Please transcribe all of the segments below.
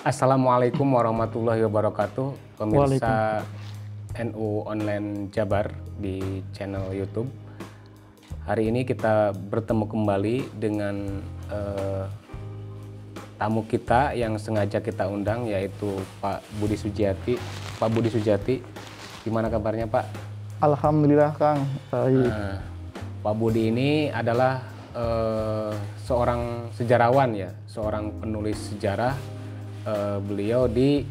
Assalamualaikum warahmatullahi wabarakatuh, pemirsa NU Online Jabar di channel YouTube. Hari ini kita bertemu kembali dengan eh, tamu kita yang sengaja kita undang yaitu Pak Budi Sujiati. Pak Budi Sujati, gimana kabarnya Pak? Alhamdulillah Kang, baik. Nah, Pak Budi ini adalah eh, seorang sejarawan ya, seorang penulis sejarah. Eh, beliau di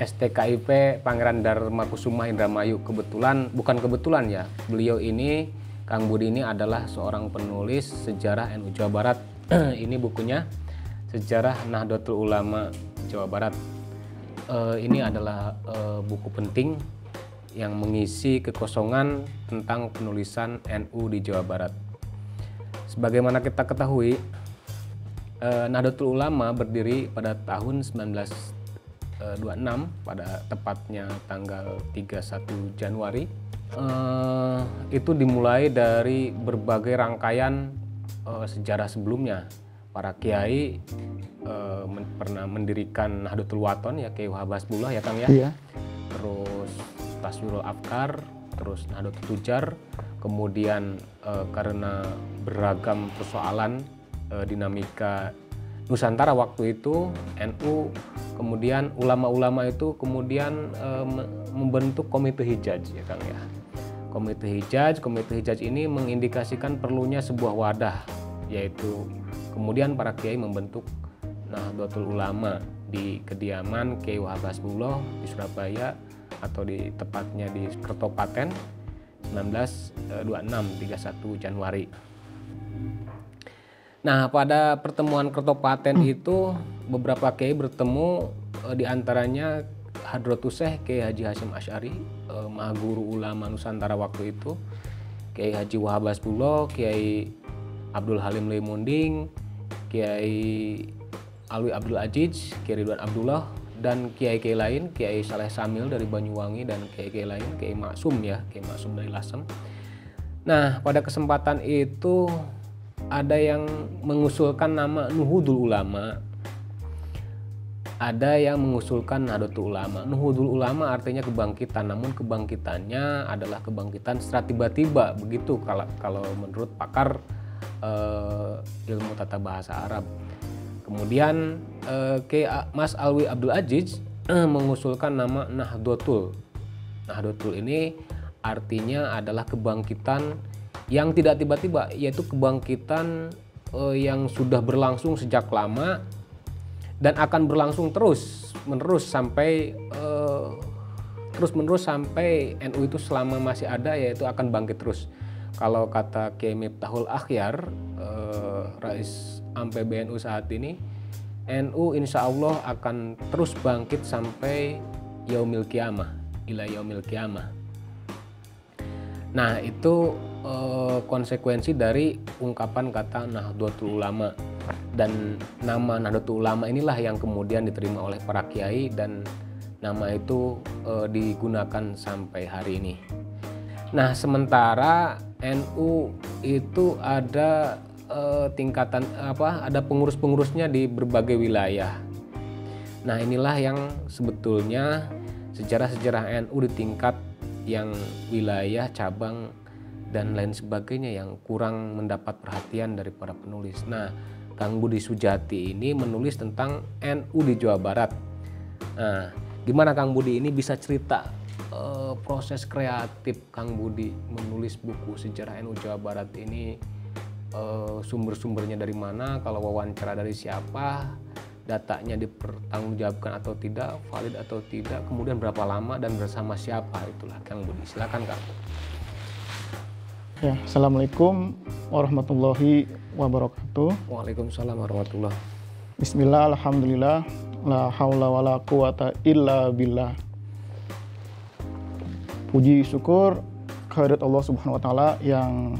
STKIP Pangeran Dharma Kusuma Indramayu. Kebetulan, bukan kebetulan ya, beliau ini Kang Budi ini adalah seorang penulis sejarah NU Jawa Barat. ini bukunya Sejarah Nahdlatul Ulama Jawa Barat. Eh, ini adalah eh, buku penting yang mengisi kekosongan tentang penulisan NU di Jawa Barat. Sebagaimana kita ketahui, eh, Nahdlatul Ulama berdiri pada tahun 1926 pada tepatnya tanggal 31 Januari. Eh, itu dimulai dari berbagai rangkaian eh, sejarah sebelumnya. Para kiai eh, men- pernah mendirikan Nahdlatul Waton ya Kiai Wahab Hasbullah ya Kang ya Iya. terus Taswirul Afkar, terus Nahdlatul Tujar, kemudian eh, karena beragam persoalan eh, dinamika Nusantara waktu itu NU kemudian ulama-ulama itu kemudian eh, me- membentuk komite hijaj ya Kang ya. Komite hijaj, komite hijaj ini mengindikasikan perlunya sebuah wadah yaitu kemudian para kiai membentuk Nahdlatul Ulama di kediaman Kiai Wahab Hasbullah di Surabaya atau di tepatnya di Kertopaten 1926 31 Januari. Nah, pada pertemuan Kertopaten itu beberapa kiai bertemu eh, di antaranya Hadratus Syekh Kiai Haji Hasyim Asy'ari, eh, Maha Guru Ulama Nusantara waktu itu, Kiai Haji Wahab Hasbullah, Kiai Abdul Halim Leimunding, Kiai Alwi Abdul Aziz, Kiai Ridwan Abdullah, dan kiai-kiai lain, Kiai Saleh Samil dari Banyuwangi dan kiai-kiai lain, Kiai Maksum ya, Kiai Maksum dari Lasem. Nah, pada kesempatan itu ada yang mengusulkan nama Nuhudul Ulama. Ada yang mengusulkan Nahdlatul Ulama. Nuhudul Ulama artinya kebangkitan, namun kebangkitannya adalah kebangkitan secara tiba-tiba begitu kalau kalau menurut pakar eh, ilmu tata bahasa Arab. Kemudian eh, ke Mas Alwi Abdul Aziz eh, mengusulkan nama Nahdlatul. Nahdlatul ini artinya adalah kebangkitan yang tidak tiba-tiba, yaitu kebangkitan eh, yang sudah berlangsung sejak lama dan akan berlangsung terus menerus sampai eh, terus menerus sampai NU itu selama masih ada yaitu akan bangkit terus. Kalau kata Kiai Miftahul Akhyar, eh, Rais AM PBNU saat ini, NU insya Allah akan terus bangkit sampai yaumil kiamah, ila yaumil kiamah. Nah, itu eh, konsekuensi dari ungkapan kata Nahdlatul Ulama dan nama Nahdlatul Ulama inilah yang kemudian diterima oleh para kiai dan nama itu eh, digunakan sampai hari ini. Nah, sementara NU itu ada eh, tingkatan apa? Ada pengurus-pengurusnya di berbagai wilayah. Nah, inilah yang sebetulnya sejarah-sejarah NU di tingkat yang wilayah, cabang dan lain sebagainya yang kurang mendapat perhatian dari para penulis. Nah, Kang Budi Sujati ini menulis tentang NU di Jawa Barat. Nah, gimana Kang Budi ini bisa cerita eh, proses kreatif Kang Budi menulis buku sejarah NU Jawa Barat ini eh, sumber-sumbernya dari mana, kalau wawancara dari siapa, datanya dipertanggungjawabkan atau tidak, valid atau tidak, kemudian berapa lama dan bersama siapa itulah Kang Budi. Silakan Kang. Ya, Assalamualaikum warahmatullahi wabarakatuh. Waalaikumsalam warahmatullah. Bismillah, Alhamdulillah, la haula wa la quwata illa billah. Puji syukur kehadirat Allah Subhanahu wa taala yang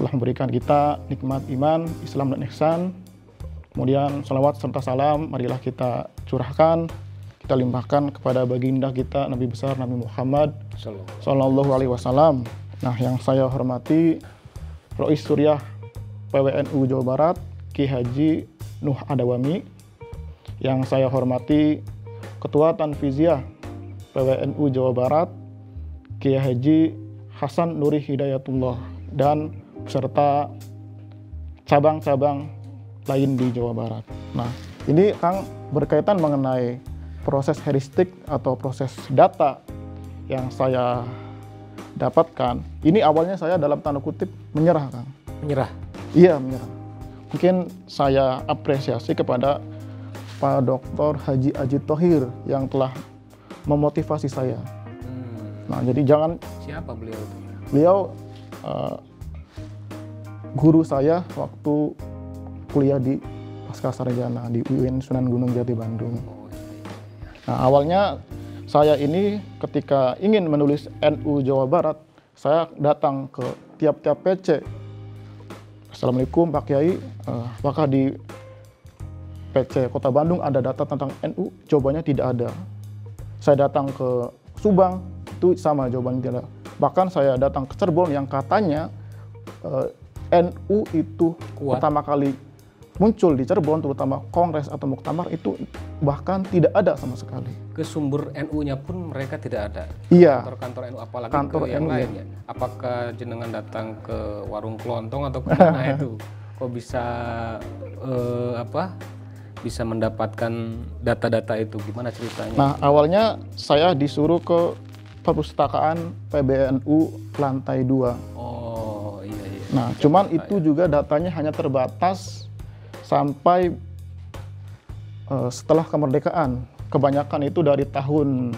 telah memberikan kita nikmat iman, Islam dan ihsan. Kemudian salawat serta salam marilah kita curahkan, kita limpahkan kepada baginda kita Nabi besar Nabi Muhammad. Sallallahu Alaihi Wasallam. Nah, yang saya hormati Rois Suryah PWNU Jawa Barat, Ki Haji Nuh Adawami, yang saya hormati Ketua Tanfiziah PWNU Jawa Barat, Kiai Haji Hasan Nuri Hidayatullah, dan beserta cabang-cabang lain di Jawa Barat. Nah, ini Kang berkaitan mengenai proses heuristik atau proses data yang saya dapatkan. Ini awalnya saya dalam tanda kutip menyerah, Kang. Menyerah. Iya, menyerah. Mungkin saya apresiasi kepada Pak Dr. Haji Aji Tohir yang telah memotivasi saya. Hmm. Nah, jadi jangan Siapa beliau itu? beliau uh, guru saya waktu kuliah di Pasca Sarjana di UIN Sunan Gunung Jati Bandung. Oh, iya, iya. Nah, awalnya saya ini ketika ingin menulis NU Jawa Barat, saya datang ke tiap-tiap PC. Assalamualaikum Pak Kiai, Eh, apakah di PC Kota Bandung ada data tentang NU? Jawabannya tidak ada. Saya datang ke Subang, itu sama jawabannya tidak ada. Bahkan saya datang ke Cirebon yang katanya eh, NU itu Kuat. pertama kali muncul di Cirebon, terutama Kongres atau Muktamar itu bahkan tidak ada sama sekali. Ke sumber NU-nya pun mereka tidak ada. Iya, Kantor-kantor NU apalagi Kantor ke yang NU, ya. lainnya. Apakah jenengan datang ke warung kelontong atau ke mana itu? Kok bisa eh, apa? Bisa mendapatkan data-data itu? Gimana ceritanya? Nah, awalnya saya disuruh ke perpustakaan PBNU lantai 2. Oh iya iya. Nah, cuman itu juga datanya hanya terbatas sampai eh, setelah kemerdekaan. Kebanyakan itu dari tahun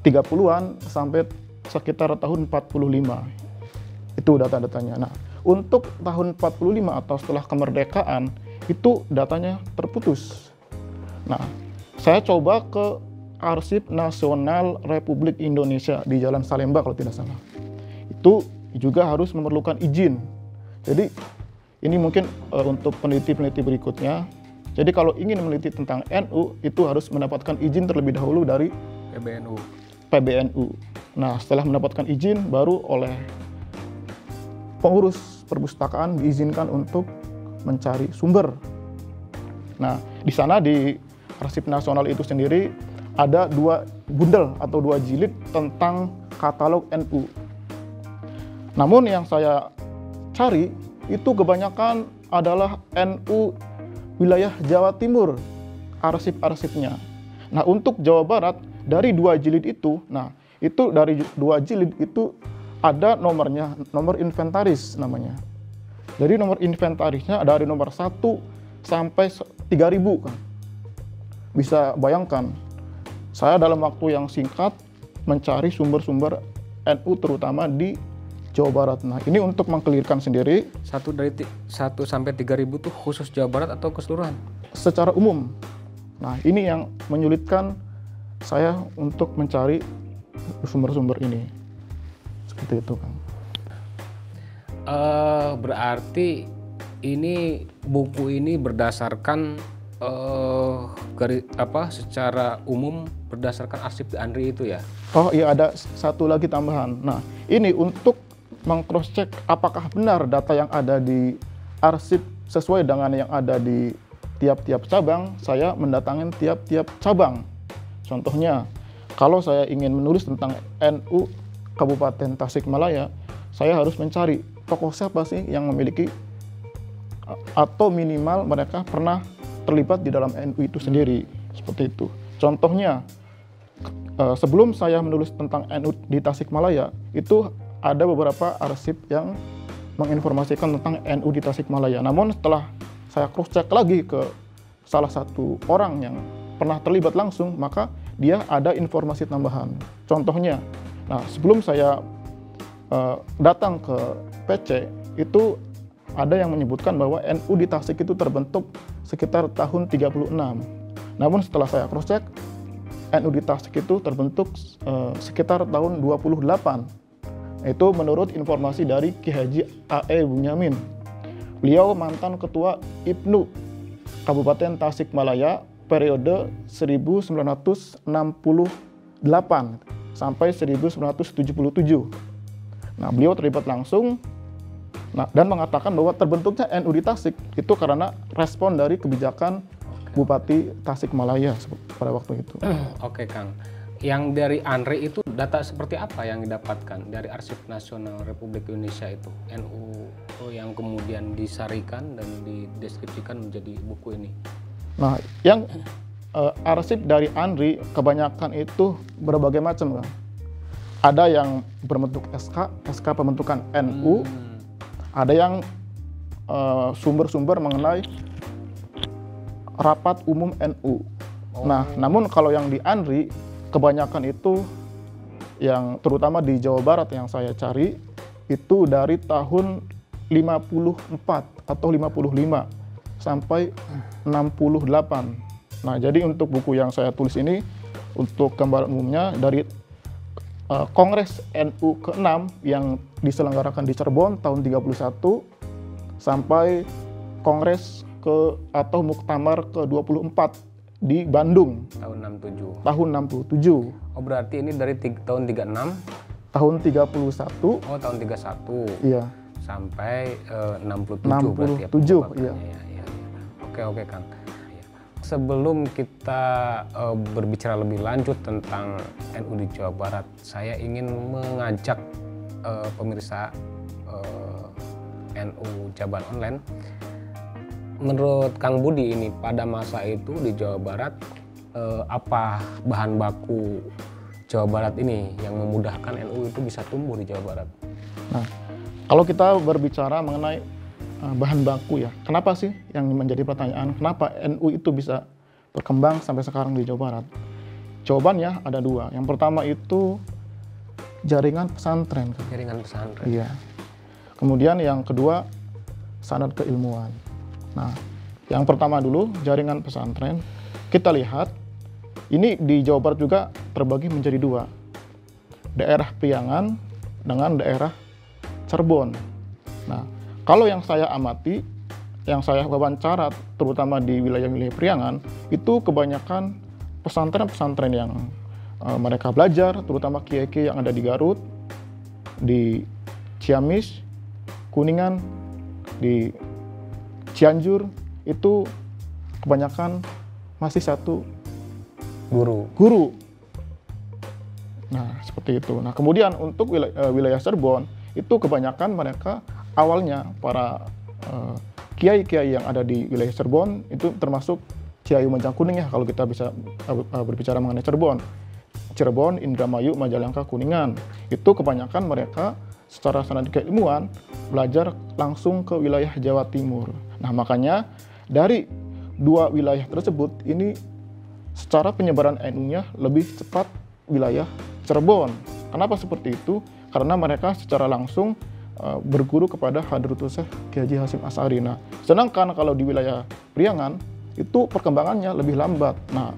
30-an sampai sekitar tahun 45. Itu data-datanya. Nah, untuk tahun 45 atau setelah kemerdekaan itu datanya terputus. Nah, saya coba ke Arsip Nasional Republik Indonesia di Jalan Salemba kalau tidak salah. Itu juga harus memerlukan izin. Jadi ini mungkin eh, untuk peneliti-peneliti berikutnya. Jadi kalau ingin meneliti tentang NU itu harus mendapatkan izin terlebih dahulu dari PBNU. PBNU. Nah, setelah mendapatkan izin baru oleh pengurus perpustakaan diizinkan untuk mencari sumber. Nah, di sana di Arsip Nasional itu sendiri ada dua bundel atau dua jilid tentang katalog NU. Namun yang saya cari itu kebanyakan adalah NU wilayah Jawa Timur, arsip-arsipnya. Nah, untuk Jawa Barat dari dua jilid itu, nah itu dari dua jilid itu ada nomornya, nomor inventaris namanya. Jadi nomor inventarisnya dari nomor 1 sampai se- 3000 kan. Bisa bayangkan, saya dalam waktu yang singkat mencari sumber-sumber NU terutama di Jawa Barat. Nah, ini untuk mengkelirkan sendiri Satu dari satu sampai tiga ribu tuh khusus Jawa Barat atau keseluruhan? secara umum. Nah, ini yang menyulitkan saya untuk mencari sumber-sumber ini. Seperti itu, Kang. Eh berarti ini buku ini berdasarkan eh gari, apa secara umum berdasarkan arsip Andri itu ya. Oh iya ada satu lagi tambahan. Nah ini untuk mengcross check apakah benar data yang ada di arsip sesuai dengan yang ada di tiap-tiap cabang, saya mendatangin tiap-tiap cabang. Contohnya, kalau saya ingin menulis tentang NU Kabupaten Tasikmalaya, saya harus mencari tokoh siapa sih yang memiliki a- atau minimal mereka pernah terlibat di dalam NU itu sendiri. Seperti itu. Contohnya, Eh, sebelum saya menulis tentang NU di Tasikmalaya, itu ada beberapa arsip yang menginformasikan tentang NU di Tasikmalaya. Namun setelah saya cross check lagi ke salah satu orang yang pernah terlibat langsung, maka dia ada informasi tambahan. Contohnya, nah sebelum saya eh, datang ke PC itu ada yang menyebutkan bahwa NU di Tasik itu terbentuk sekitar tahun 36. Namun setelah saya cross check NU di Tasik itu terbentuk eh, sekitar tahun 28. Itu menurut informasi dari Ki Haji AE Bunyamin. Beliau mantan ketua IPNU Kabupaten Tasikmalaya periode 1968 sampai 1977. Nah, beliau terlibat langsung nah, dan mengatakan bahwa terbentuknya NU di Tasik itu karena respon dari kebijakan Bupati Tasikmalaya pada waktu itu. Oke Kang, yang dari Andre itu data seperti apa yang didapatkan dari Arsip Nasional Republik Indonesia itu NU yang kemudian disarikan dan dideskripsikan menjadi buku ini? Nah, yang uh, arsip dari Andri kebanyakan itu berbagai macam kan. Ada yang berbentuk SK, SK pembentukan NU. Hmm. Ada yang eh, sumber-sumber uh, mengenai rapat umum NU. Oh. Nah, namun kalau yang di Andri kebanyakan itu yang terutama di Jawa Barat yang saya cari itu dari tahun 54 atau 55 sampai 68 Nah, jadi untuk buku yang saya tulis ini untuk gambar umumnya dari uh, Kongres NU ke-6 yang diselenggarakan di Cirebon tahun 31 sampai Kongres ke atau Muktamar ke-24 di Bandung tahun 67. Tahun 67. Oh, berarti ini dari tahun 36 tahun 31. Oh, tahun 31. Iya. Sampai uh, 67, 67 berarti ya. Iya. Ya, ya, ya. Oke, oke, Kang sebelum kita uh, berbicara lebih lanjut tentang NU di Jawa Barat, saya ingin mengajak uh, pemirsa uh, eh, NU Jabar Online. Menurut Kang Budi ini pada masa itu di Jawa Barat uh, apa bahan baku Jawa Barat ini yang memudahkan NU itu bisa tumbuh di Jawa Barat? Nah, kalau kita berbicara mengenai Eh, bahan baku ya. Kenapa sih yang menjadi pertanyaan? Kenapa NU itu bisa berkembang sampai sekarang di Jawa Barat? Jawabannya ada dua. Yang pertama itu jaringan pesantren. Jaringan pesantren. Iya. Kemudian yang kedua sanad keilmuan. Nah, yang pertama dulu jaringan pesantren. Kita lihat ini di Jawa Barat juga terbagi menjadi dua. Daerah Priangan dengan daerah Cirebon. Nah, kalau yang saya amati, yang saya wawancara, terutama di wilayah-wilayah Priangan, itu kebanyakan pesantren-pesantren yang uh, mereka belajar, terutama kiai-kiai yang ada di Garut, di Ciamis, Kuningan, di Cianjur, itu kebanyakan masih satu guru. Guru. Nah, seperti itu. Nah, kemudian untuk wilayah, uh, wilayah Cirebon, itu kebanyakan mereka awalnya para uh, kiai-kiai yang ada di wilayah Cirebon itu termasuk Ciayu Manjang Kuning ya kalau kita bisa uh, berbicara mengenai Cirebon. Cirebon, Indramayu, Majalengka, Kuningan. Itu kebanyakan mereka secara sanad keilmuan belajar langsung ke wilayah Jawa Timur. Nah, makanya dari dua wilayah tersebut ini secara penyebaran NU-nya lebih cepat wilayah Cirebon. Kenapa seperti itu? Karena mereka secara langsung uh, berguru kepada Hadratus Syekh Haji Hasim Asari. Nah, sedangkan kalau di wilayah Priangan itu perkembangannya lebih lambat. Nah,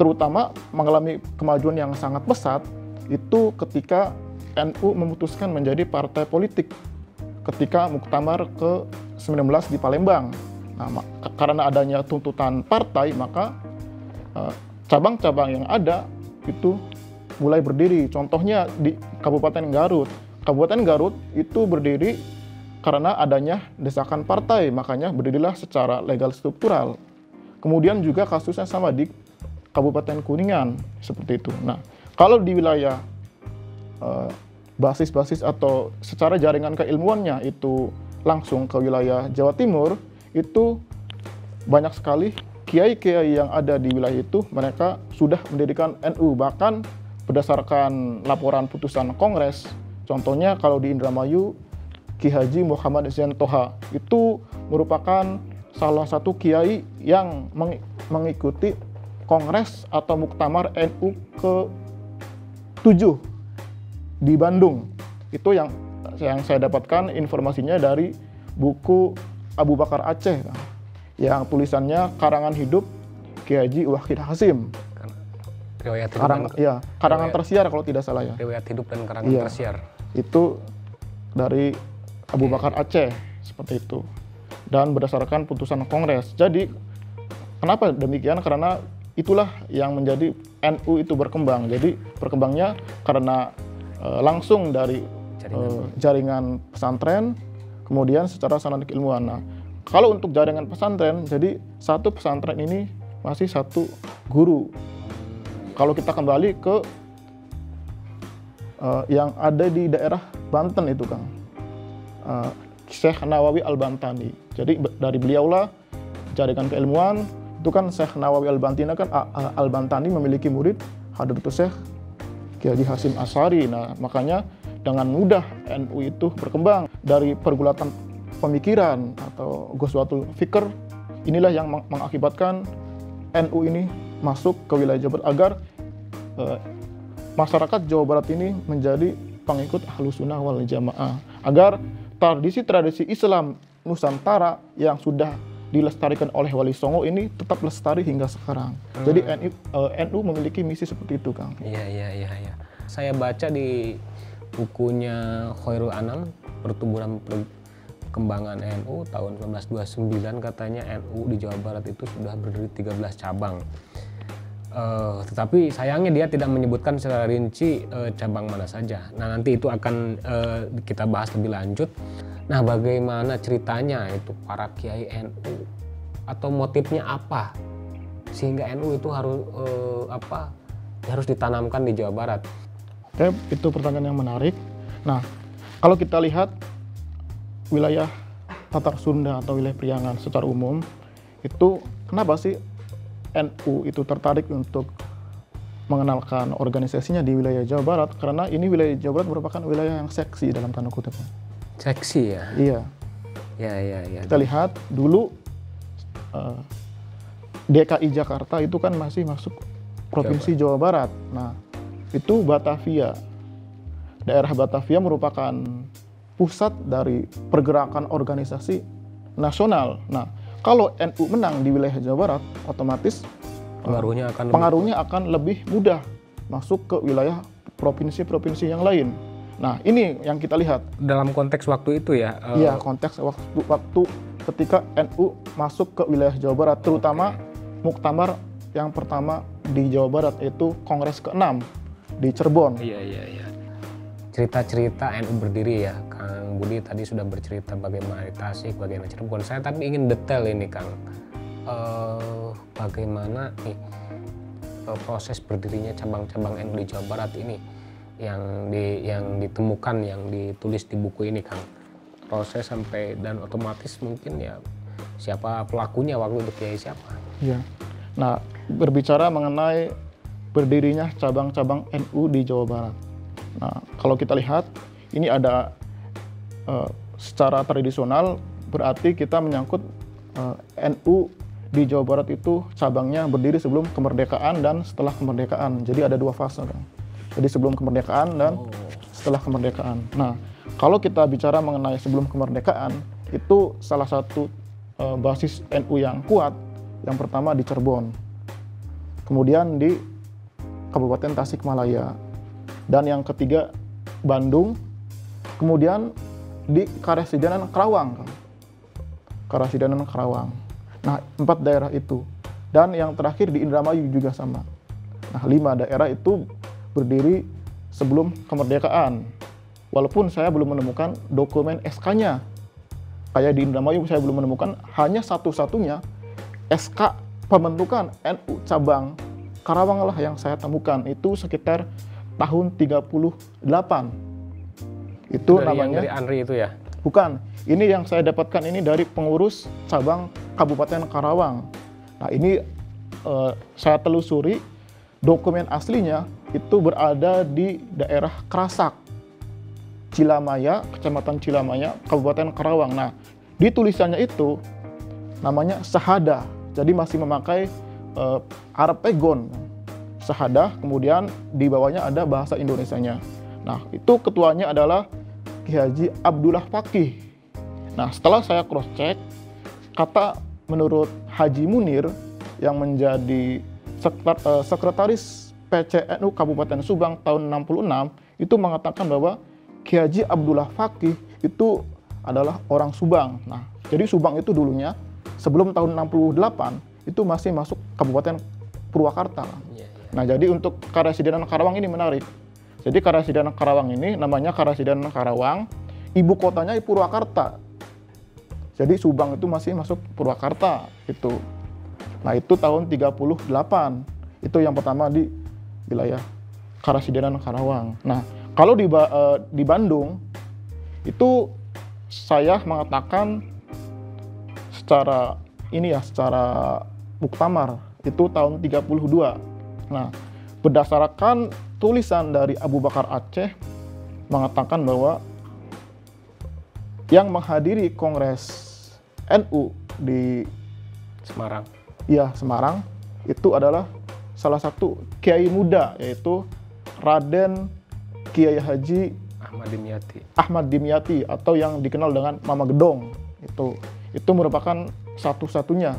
terutama mengalami kemajuan yang sangat pesat itu ketika NU memutuskan menjadi partai politik ketika Muktamar ke-19 di Palembang. Nah, karena adanya tuntutan partai, maka eh, cabang-cabang uh, yang ada itu mulai berdiri. Contohnya di Kabupaten Garut. Kabupaten Garut itu berdiri karena adanya desakan partai, makanya berdirilah secara legal struktural. Kemudian juga kasusnya sama di Kabupaten Kuningan, seperti itu. Nah, kalau di wilayah eh, basis-basis uh, atau secara jaringan keilmuannya itu langsung ke wilayah Jawa Timur, itu banyak sekali kiai-kiai yang ada di wilayah itu, mereka sudah mendirikan NU, bahkan berdasarkan laporan putusan Kongres Contohnya kalau di Indramayu, Ki Haji Muhammad Zain Toha itu merupakan salah satu kiai yang mengikuti kongres atau muktamar NU ke 7 di Bandung. Itu yang yang saya dapatkan informasinya dari buku Abu Bakar Aceh yang tulisannya Karangan Hidup Ki Haji Wahid Hasim. Riwayat hidup Karang, dan, ya, karangan riwayat, tersiar kalau tidak salah ya. Riwayat hidup dan karangan ya. tersiar itu dari Abu Bakar Aceh seperti itu dan berdasarkan putusan Kongres. Jadi kenapa demikian? Karena itulah yang menjadi NU itu berkembang. Jadi berkembangnya karena e, langsung dari jaringan. E, jaringan pesantren, kemudian secara sanad keilmuan. Nah, kalau untuk jaringan pesantren, jadi satu pesantren ini masih satu guru. Kalau kita kembali ke uh, yang ada di daerah Banten itu Kang, uh, Syekh Nawawi Al-Bantani. Jadi dari beliaulah jaringan keilmuan itu kan Syekh Nawawi Al-Bantani kan Al-Bantani memiliki murid Hadratus Syekh Kiai Hasim Asari. Nah, makanya dengan mudah NU itu berkembang dari pergulatan pemikiran atau goswatul fikr inilah yang mengakibatkan NU ini masuk ke wilayah Jawa Barat agar uh, masyarakat Jawa Barat ini menjadi pengikut Ahlus Sunnah wal Jamaah agar tradisi-tradisi Islam Nusantara yang sudah dilestarikan oleh Wali Songo ini tetap lestari hingga sekarang. Hmm. Jadi NU, uh, eh, NU memiliki misi seperti itu, Kang. Iya, iya, iya, iya. Saya baca di bukunya Khairul Anam, Pertumbuhan Perkembangan NU tahun 1929 katanya NU di Jawa Barat itu sudah berdiri 13 cabang. Uh, tetapi sayangnya dia tidak menyebutkan secara rinci uh, cabang mana saja. Nah nanti itu akan uh, kita bahas lebih lanjut. Nah bagaimana ceritanya itu para kiai NU atau motifnya apa sehingga NU itu harus uh, apa harus ditanamkan di Jawa Barat? Oke, itu pertanyaan yang menarik. Nah kalau kita lihat wilayah Tatar Sunda atau wilayah Priangan secara umum itu kenapa sih NU itu tertarik untuk mengenalkan organisasinya di wilayah Jawa Barat karena ini wilayah Jawa Barat merupakan wilayah yang seksi dalam tanda kutip. Seksi ya? Iya. Ya, ya, ya. Kita lihat dulu uh, eh, DKI Jakarta itu kan masih masuk provinsi Jawa, Jawa Barat. Nah, itu Batavia. Daerah Batavia merupakan pusat dari pergerakan organisasi nasional. Nah, kalau NU menang di wilayah Jawa Barat, otomatis pengaruhnya akan pengaruhnya lebih... akan lebih mudah masuk ke wilayah provinsi-provinsi yang lain. Nah, ini yang kita lihat dalam konteks waktu itu ya. Eh, iya, uh... konteks waktu waktu ketika NU masuk ke wilayah Jawa Barat, terutama okay. muktamar yang pertama di Jawa Barat yaitu Kongres ke-6 di Cirebon. Iya, iya, iya. Cerita-cerita NU berdiri ya, Kang Budi tadi sudah bercerita bagaimana di Tasik, bagaimana Cirebon. Saya tapi ingin detail ini Kang. Uh, bagaimana nih uh, proses berdirinya cabang-cabang NU di Jawa Barat ini yang di yang ditemukan yang ditulis di buku ini Kang. Proses sampai dan otomatis mungkin ya siapa pelakunya waktu itu kiai siapa? Iya. Nah, berbicara mengenai berdirinya cabang-cabang NU di Jawa Barat. Nah, kalau kita lihat ini ada uh, secara tradisional berarti kita menyangkut uh, eh, NU di Jawa Barat itu cabangnya berdiri sebelum kemerdekaan dan setelah kemerdekaan. Jadi ada dua fase kan. Jadi sebelum kemerdekaan dan oh. setelah kemerdekaan. Nah, kalau kita bicara mengenai sebelum kemerdekaan itu salah satu uh, basis NU yang kuat yang pertama di Cirebon. Kemudian di Kabupaten Tasikmalaya. Dan yang ketiga Bandung. Kemudian di Karesidenan Karawang. Karesidenan Karawang. Nah, empat daerah itu. Dan yang terakhir di Indramayu juga sama. Nah, lima daerah itu berdiri sebelum kemerdekaan. Walaupun saya belum menemukan dokumen SK-nya. Kayak di Indramayu saya belum menemukan hanya satu-satunya SK pembentukan NU cabang Karawang lah yang saya temukan. Itu sekitar tahun 38 itu dari namanya dari Andri itu ya? Bukan. Ini yang saya dapatkan ini dari pengurus cabang Kabupaten Karawang. Nah, ini uh, saya telusuri dokumen aslinya itu berada di daerah Krasak. Cilamaya, Kecamatan Cilamaya, Kabupaten Karawang. Nah, di tulisannya itu namanya Sahada. Jadi masih memakai uh. Sahada, kemudian di bawahnya ada bahasa Indonesianya. Nah, itu ketuanya adalah Ki Haji Abdullah Fakih. Nah, setelah saya cross check, kata menurut Haji Munir yang menjadi eh, sekretaris PCNU Kabupaten Subang tahun 66 itu mengatakan bahwa Ki Haji Abdullah Fakih itu adalah orang Subang. Nah, jadi Subang itu dulunya sebelum tahun 68 itu masih masuk Kabupaten Purwakarta. Iya, iya. Nah, jadi untuk Karesidenan Karawang ini menarik jadi Karasidenan Karawang ini namanya Karasidenan Karawang, ibu kotanya di Purwakarta. Jadi Subang itu masih masuk Purwakarta itu. Nah, itu tahun 38. Itu yang pertama di wilayah Karasidenan Karawang. Nah, kalau di eh, di Bandung itu saya mengatakan secara ini ya, secara muktamar itu tahun 32. Nah, berdasarkan tulisan dari Abu Bakar Aceh mengatakan bahwa yang menghadiri Kongres NU di Semarang. ya Semarang itu adalah salah satu kiai muda yaitu Raden Kiai Haji Ahmad Dimyati. Ahmad Dimyati atau yang dikenal dengan Mama Gedong itu itu merupakan satu-satunya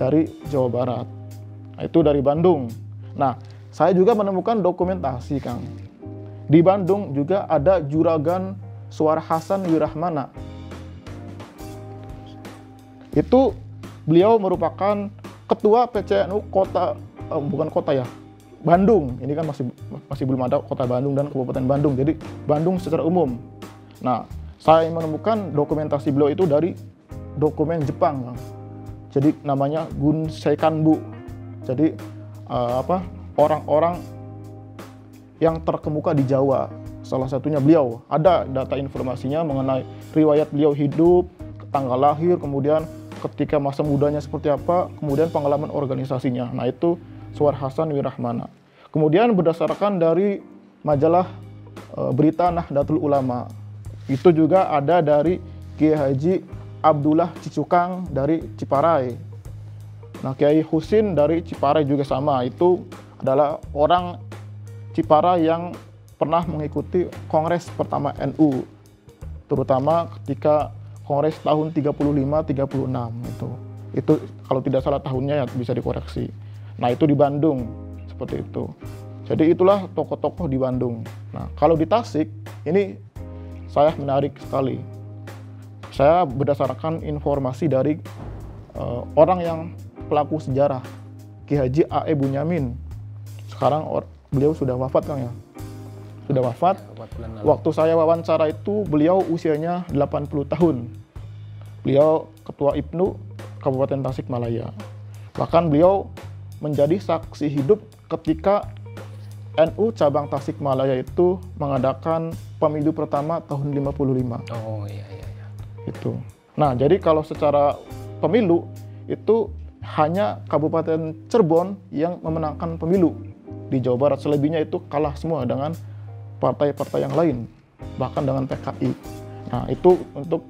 dari Jawa Barat. Nah, itu dari Bandung. Nah saya juga menemukan dokumentasi Kang. Di Bandung juga ada juragan Suara Hasan Wirahmana. Itu beliau merupakan ketua PCNU kota eh, bukan kota ya Bandung. Ini kan masih masih belum ada kota Bandung dan Kabupaten Bandung jadi Bandung secara umum. Nah saya menemukan dokumentasi beliau itu dari dokumen Jepang Kang. Jadi namanya Gun Seikanbu jadi eh, apa orang-orang yang terkemuka di Jawa. Salah satunya beliau. Ada data informasinya mengenai riwayat beliau hidup tanggal lahir kemudian ketika masa mudanya seperti apa kemudian pengalaman organisasinya. Nah itu Suar Hasan Wirahmana. Kemudian berdasarkan dari majalah eh, berita Nahdlatul Ulama itu juga ada dari Kiai Haji Abdullah Cicukang dari Ciparai Nah, Kiai Husin dari Ciparai juga sama. Itu adalah orang Ciparai yang pernah mengikuti kongres pertama NU. Terutama ketika kongres tahun 35 36 itu. Itu kalau tidak salah tahunnya ya bisa dikoreksi. Nah, itu di Bandung seperti itu. Jadi itulah tokoh-tokoh di Bandung. Nah, kalau di Tasik ini saya menarik sekali. Saya berdasarkan informasi dari eh, orang yang pelaku sejarah Ki Haji A.E. Bunyamin. Sekarang or- beliau sudah wafat Kang ya. Sudah wafat. Waktu saya wawancara itu beliau usianya 80 tahun. Beliau ketua IPNU Kabupaten Tasikmalaya. Bahkan beliau menjadi saksi hidup ketika NU cabang Tasikmalaya itu mengadakan pemilu pertama tahun 55 Oh iya iya. Itu. Nah, jadi kalau secara pemilu itu hanya Kabupaten Cirebon yang memenangkan pemilu di Jawa Barat. Selebihnya itu kalah semua dengan partai-partai yang lain, bahkan dengan PKI. Nah, itu untuk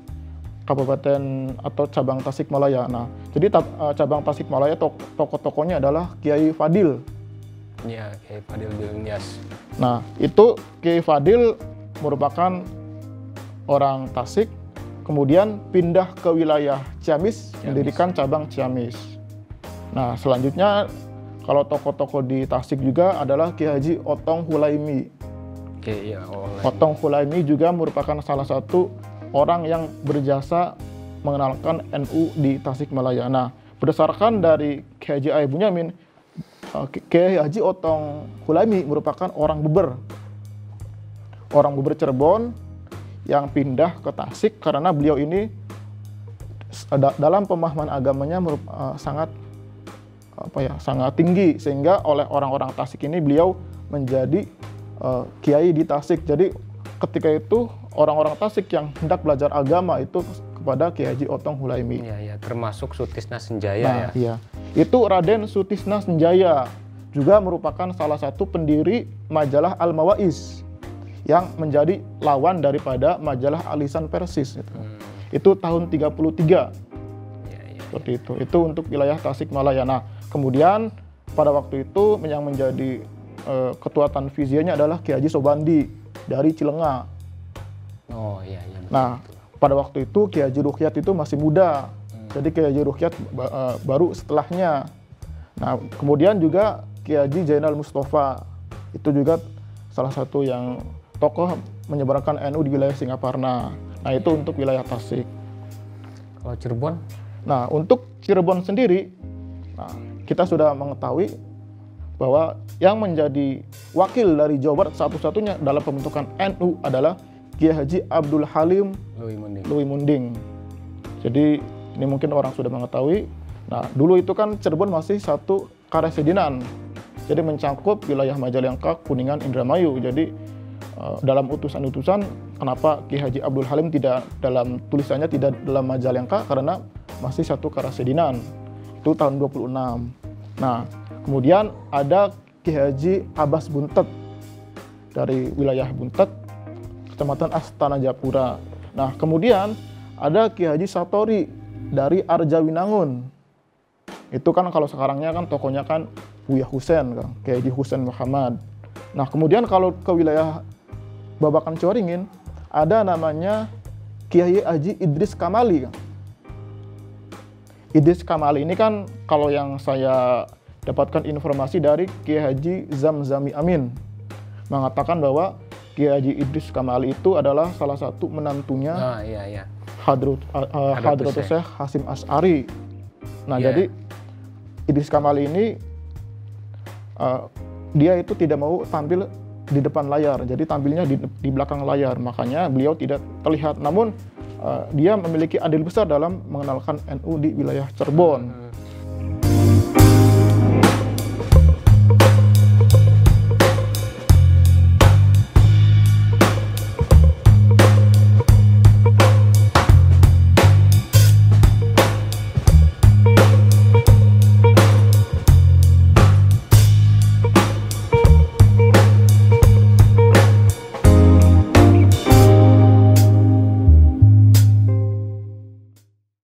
Kabupaten atau cabang Tasikmalaya. Nah, jadi eh, cabang Tasikmalaya tok- tokoh-tokohnya adalah Kiai Fadil. Iya kayak Fadil Bilyas. Nah, itu Kiai Fadil merupakan orang Tasik, kemudian pindah ke wilayah Ciamis, mendirikan cabang Ciamis. Nah, selanjutnya kalau tokoh-tokoh di Tasik juga adalah Kiai Haji Otong Hulaimi. Oke oh lain. Otong Hulaimi juga merupakan salah satu orang yang berjasa mengenalkan NU di Tasikmalaya. Nah, berdasarkan dari Kiai Haji Ayah Bunyamin, eh, Kiai Haji Otong Hulaimi merupakan orang Beber. Orang Beber Cirebon yang pindah ke Tasik karena beliau ini dalam pemahaman agamanya eh, sangat apa ya sangat tinggi sehingga oleh orang-orang Tasik ini beliau menjadi eh, kiai di Tasik. Jadi ketika itu orang-orang Tasik yang hendak belajar agama itu kepada Kiai Haji Otong Hulaimi. Iya iya termasuk Sutisna Senjaya Nah, ya. iya. Itu Raden Sutisna Senjaya juga merupakan salah satu pendiri majalah Al Mawais yang menjadi lawan daripada majalah Alisan Persis itu. Hmm, Itu tahun 33 iya iya. seperti itu. Itu untuk wilayah Tasikmalaya. Nah, kemudian pada waktu itu yang menjadi eh, ketua tanfizianya adalah Kiai Haji Sobandi dari Cilenga. Oh iya iya. betul. Nah, pada waktu itu Kiai Haji Rukyat itu masih muda. Jadi Kiai Haji Rukyat eh, baru setelahnya. Nah, kemudian juga Kiai Haji Zainal Mustafa itu juga salah satu yang tokoh menyebarkan NU di wilayah Singaparna. Nah, itu untuk wilayah Tasik. Kalau Cirebon Nah, untuk Cirebon sendiri, nah, kita sudah mengetahui bahwa yang menjadi wakil dari Jawa Barat satu-satunya dalam pembentukan NU adalah Kiai Haji Abdul Halim Lui Munding. Lui Munding. Jadi ini mungkin orang sudah mengetahui. Nah, dulu itu kan Cirebon masih satu karesidenan. Jadi mencangkup wilayah Majalengka, Kuningan, Indramayu. Jadi dalam utusan-utusan kenapa Ki Haji Abdul Halim tidak dalam tulisannya tidak dalam Majalengka karena masih satu karesidenan. Itu tahun 26. Nah, kemudian ada Ki Haji Abbas Buntet dari wilayah Buntet, Kecamatan Astana Japura. Nah, kemudian ada Ki Haji Satori dari Arjawinangun itu kan kalau sekarangnya kan tokonya kan Buya Husen kan, kayak di Husen Muhammad. Nah kemudian kalau ke wilayah Babakan Coringin ada namanya Kiai Haji Idris Kamali. Idris Kamali ini kan kalau yang saya dapatkan informasi dari Kiai Haji Zamzami Amin mengatakan bahwa Kiai Haji Idris Kamali itu adalah salah satu menantunya Ah, iya, iya. Hadrut uh, Hadratus Syekh Hasim As'ari. Nah, Iya. jadi Idris Kamal ini uh, dia itu tidak mau tampil di depan layar, jadi tampilnya di, di belakang layar. Makanya beliau tidak terlihat. Namun uh, dia memiliki andil besar dalam mengenalkan NU di wilayah Cirebon. Hmm.